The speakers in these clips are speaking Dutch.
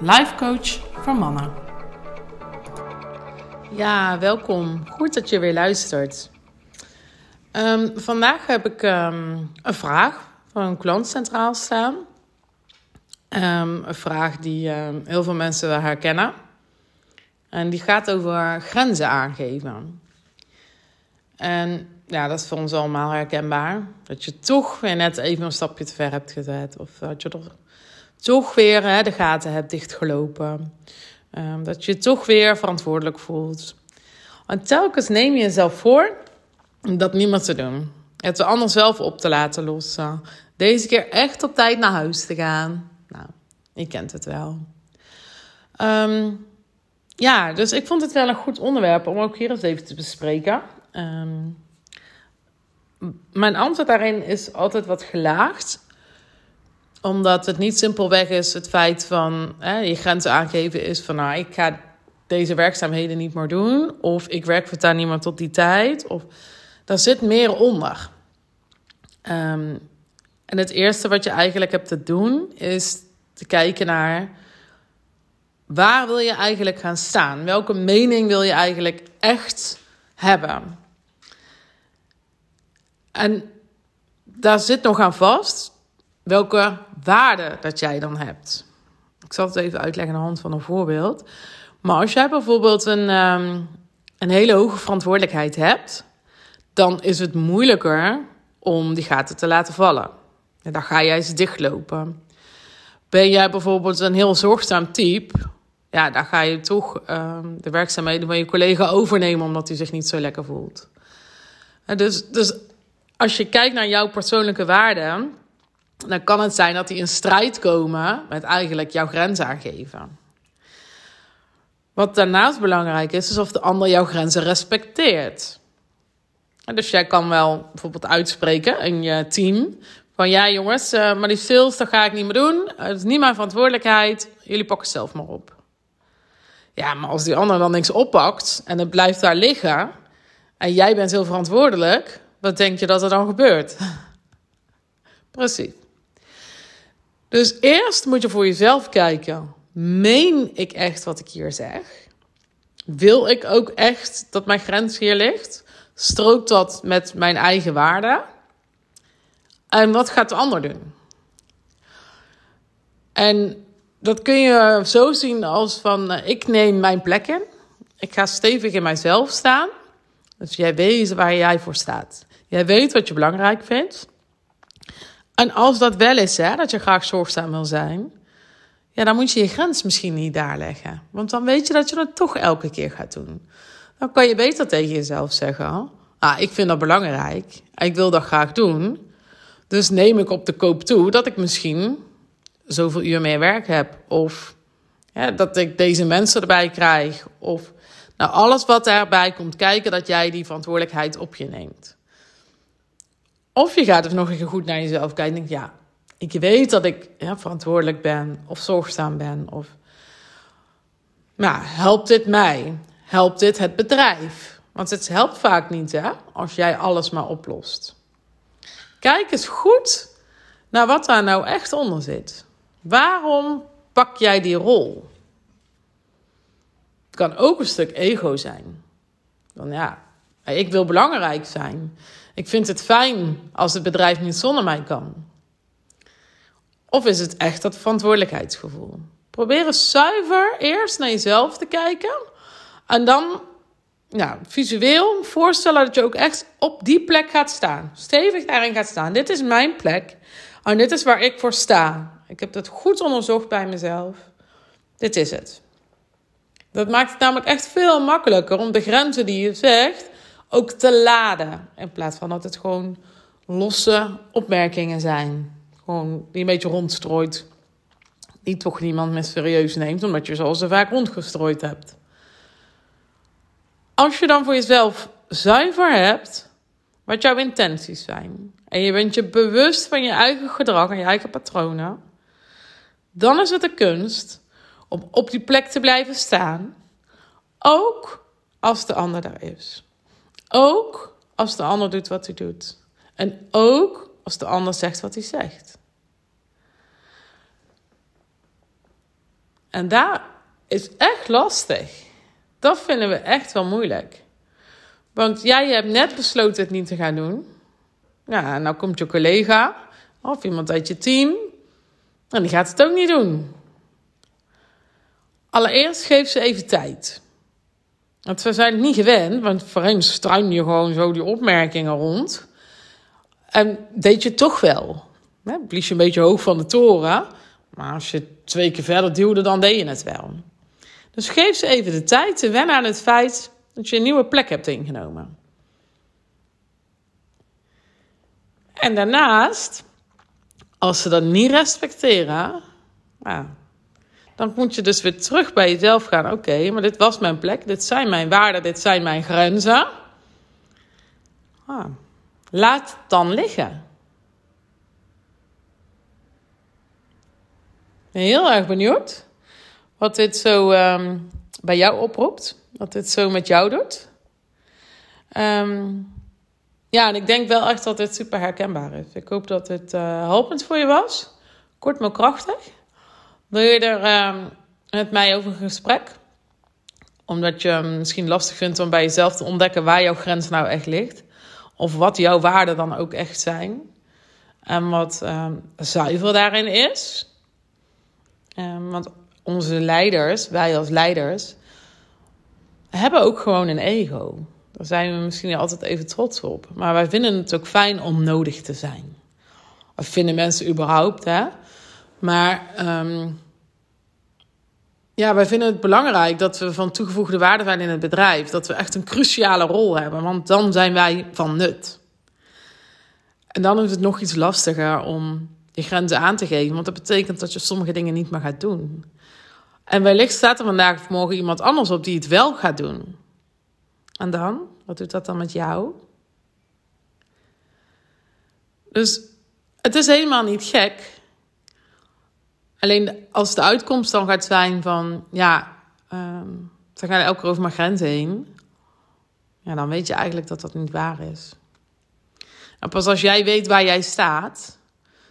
life coach voor mannen. Ja, welkom. Goed dat je weer luistert. Ehm, vandaag heb ik ehm, een vraag van een klant centraal staan. Ehm, een vraag die heel veel mensen wel herkennen. En die gaat over grenzen aangeven. En ja, dat is voor ons allemaal herkenbaar. Dat je toch weer net even een stapje te ver hebt gezet. Of dat je er toch weer hè, de gaten hebt dichtgelopen. Um, dat je toch weer verantwoordelijk voelt. En telkens neem je jezelf voor om dat niet meer te doen. Het anders zelf op te laten lossen. Deze keer echt op tijd naar huis te gaan. Nou, je kent het wel. Um, ja, dus ik vond het wel een goed onderwerp om ook hier eens even te bespreken. Um, mijn antwoord daarin is altijd wat gelaagd omdat het niet simpelweg is het feit van hè, je grenzen aangeven is van nou, ik ga deze werkzaamheden niet meer doen. Of ik werk voor niet meer tot die tijd. Of daar zit meer onder. Um, en het eerste wat je eigenlijk hebt te doen is te kijken naar waar wil je eigenlijk gaan staan? Welke mening wil je eigenlijk echt hebben? En daar zit nog aan vast welke waarde dat jij dan hebt. Ik zal het even uitleggen aan de hand van een voorbeeld. Maar als jij bijvoorbeeld een, ehm, een hele hoge verantwoordelijkheid hebt, dan is het moeilijker om die gaten te laten vallen. En dan ga jij ze dichtlopen. Ben jij bijvoorbeeld een heel zorgzaam type, ja, dan ga je toch ehm, de werkzaamheden van je collega overnemen omdat hij zich niet zo lekker voelt. Dus, dus als je kijkt naar jouw persoonlijke waarden, dan kan het zijn dat die in strijd komen met eigenlijk jouw grenzen aangeven. Wat daarnaast belangrijk is, is of de ander jouw grenzen respecteert. dus jij kan wel bijvoorbeeld uitspreken in je team: van ja, jongens, eh, maar die sales, dat ga ik niet meer doen. Het is niet mijn verantwoordelijkheid. Jullie pakken zelf maar op. Ja, maar als die ander dan niks oppakt en het blijft daar liggen. en jij bent heel verantwoordelijk, wat denk je dat er dan gebeurt? Precies. Dus eerst moet je voor jezelf kijken: meen ik echt wat ik hier zeg? Wil ik ook echt dat mijn grens hier ligt? Strookt dat met mijn eigen waarden? En wat gaat de ander doen? En dat kun je zo zien als van eh, ik neem mijn plek in. Ik ga stevig in mijzelf staan. Dus jij weet waar jij voor staat. Jij weet wat je belangrijk vindt. En als dat wel is, hè, dat je graag zorgzaam wil zijn, ja, dan moet je je grens misschien niet daar leggen. Want dan weet je dat je het toch elke keer gaat doen. Dan kan je beter tegen jezelf zeggen: ah, ik vind dat belangrijk, ik wil dat graag doen. Dus neem ik op de koop toe dat ik misschien zoveel uur meer werk heb. Of dat ik deze mensen erbij krijg. Of nou, alles wat erbij komt kijken, dat jij die verantwoordelijkheid op je neemt. Of je gaat er nog even goed naar jezelf kijken en denkt, ja, ik weet dat ik verantwoordelijk ben of zorgzaam ben. Of, nou, helpt dit mij? Helpt dit het bedrijf? Want het helpt vaak niet, hè, als jij alles maar oplost. Kijk eens goed naar wat daar nou echt onder zit. Waarom pak jij die rol? Het kan ook een stuk ego zijn. Dan ja, ik wil belangrijk zijn. Ik vind het fijn als het bedrijf niet zonder mij kan. Of is het echt dat verantwoordelijkheidsgevoel? Probeer eens zuiver eerst naar jezelf te kijken. En dan ja, visueel voorstellen dat je ook echt op die plek gaat staan. Stevig daarin gaat staan. Dit is mijn plek. En dit is waar ik voor sta. Ik heb dat goed onderzocht bij mezelf. Dit is het. Dat maakt het namelijk echt veel makkelijker om de grenzen die je zegt ook te laden. In plaats van dat het gewoon losse opmerkingen zijn. Gewoon die een beetje rondstrooit. die toch niemand meer serieus neemt, omdat je ze al zo vaak rondgestrooid hebt. Als je dan voor jezelf zuiver hebt wat jouw intenties zijn, en je bent je bewust van je eigen gedrag en je eigen patronen, dan is het de kunst om op die plek te blijven staan, ook als de ander daar is. Ook als de ander doet wat hij doet. En ook als de ander zegt wat hij zegt. En daar is echt lastig. Dat vinden we echt wel moeilijk. Want jij hebt net besloten het niet te gaan doen. Ja, nou komt je collega of iemand uit je team en die gaat het ook niet doen. Allereerst geef ze even tijd. Want ze zijn het niet gewend, want voor hen struin je gewoon zo die opmerkingen rond. En deed je toch wel. Hè? Blies je een beetje hoog van de toren. Maar als je twee keer verder duwde, dan deed je het wel. Dus geef ze even de tijd te wennen aan het feit dat je een nieuwe plek hebt ingenomen. En daarnaast, als ze dat niet respecteren, ja, dan moet je dus weer terug bij jezelf gaan. Oké, maar dit was mijn plek, dit zijn mijn waarden, dit zijn mijn grenzen. Ah, laat dan liggen. Ben heel erg benieuwd wat dit zo ehm, bij jou oproept. Wat dit zo met jou doet. Um, ja, en ik denk wel echt dat dit super herkenbaar is. Ik hoop dat het uh, helpend voor je was. Kort maar krachtig. Wil je er uh, met mij over een gesprek? Omdat je misschien lastig vindt om bij jezelf te ontdekken waar jouw grens nou echt ligt. Of wat jouw waarden dan ook echt zijn. En wat uh, zuiver daarin is. Want onze leiders, wij als leiders, hebben ook gewoon een ego. Daar zijn we misschien altijd even trots op. Maar wij vinden het ook fijn om nodig te zijn. Of vinden mensen überhaupt, hè? Maar um, ja, wij vinden het belangrijk dat we van toegevoegde waarde zijn in het bedrijf. Dat we echt een cruciale rol hebben, want dan zijn wij van nut. En dan is het nog iets lastiger om je grenzen aan te geven, want dat betekent dat je sommige dingen niet meer gaat doen. En wellicht staat er vandaag of morgen iemand anders op die het wel gaat doen. En dan? Wat doet dat dan met jou? Dus het is helemaal niet gek. Alleen als de uitkomst dan gaat zijn van, ja, um, ze gaan elke keer over mijn grens heen. Ja, dan weet je eigenlijk dat dat niet waar is. En pas als jij weet waar jij staat,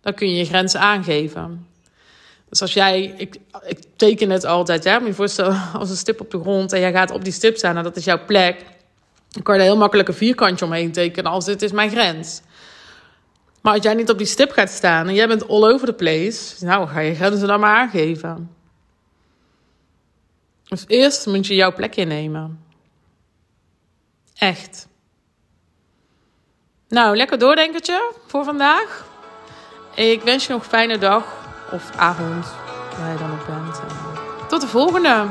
dan kun je je grenzen aangeven. Dus als jij, ik, ik teken het altijd, hè, moet je als een stip op de grond en jij gaat op die stip staan en dat is jouw plek. Dan kan je er heel makkelijk een vierkantje omheen tekenen als dit is mijn grens. Maar als jij niet op die stip gaat staan en jij bent all over the place, nou ga je grenzen dan maar aangeven. Dus eerst moet je jouw plek innemen. Echt. Nou, lekker doordenkertje voor vandaag. Ik wens je nog een fijne dag of avond, waar je dan ook bent. Tot de volgende!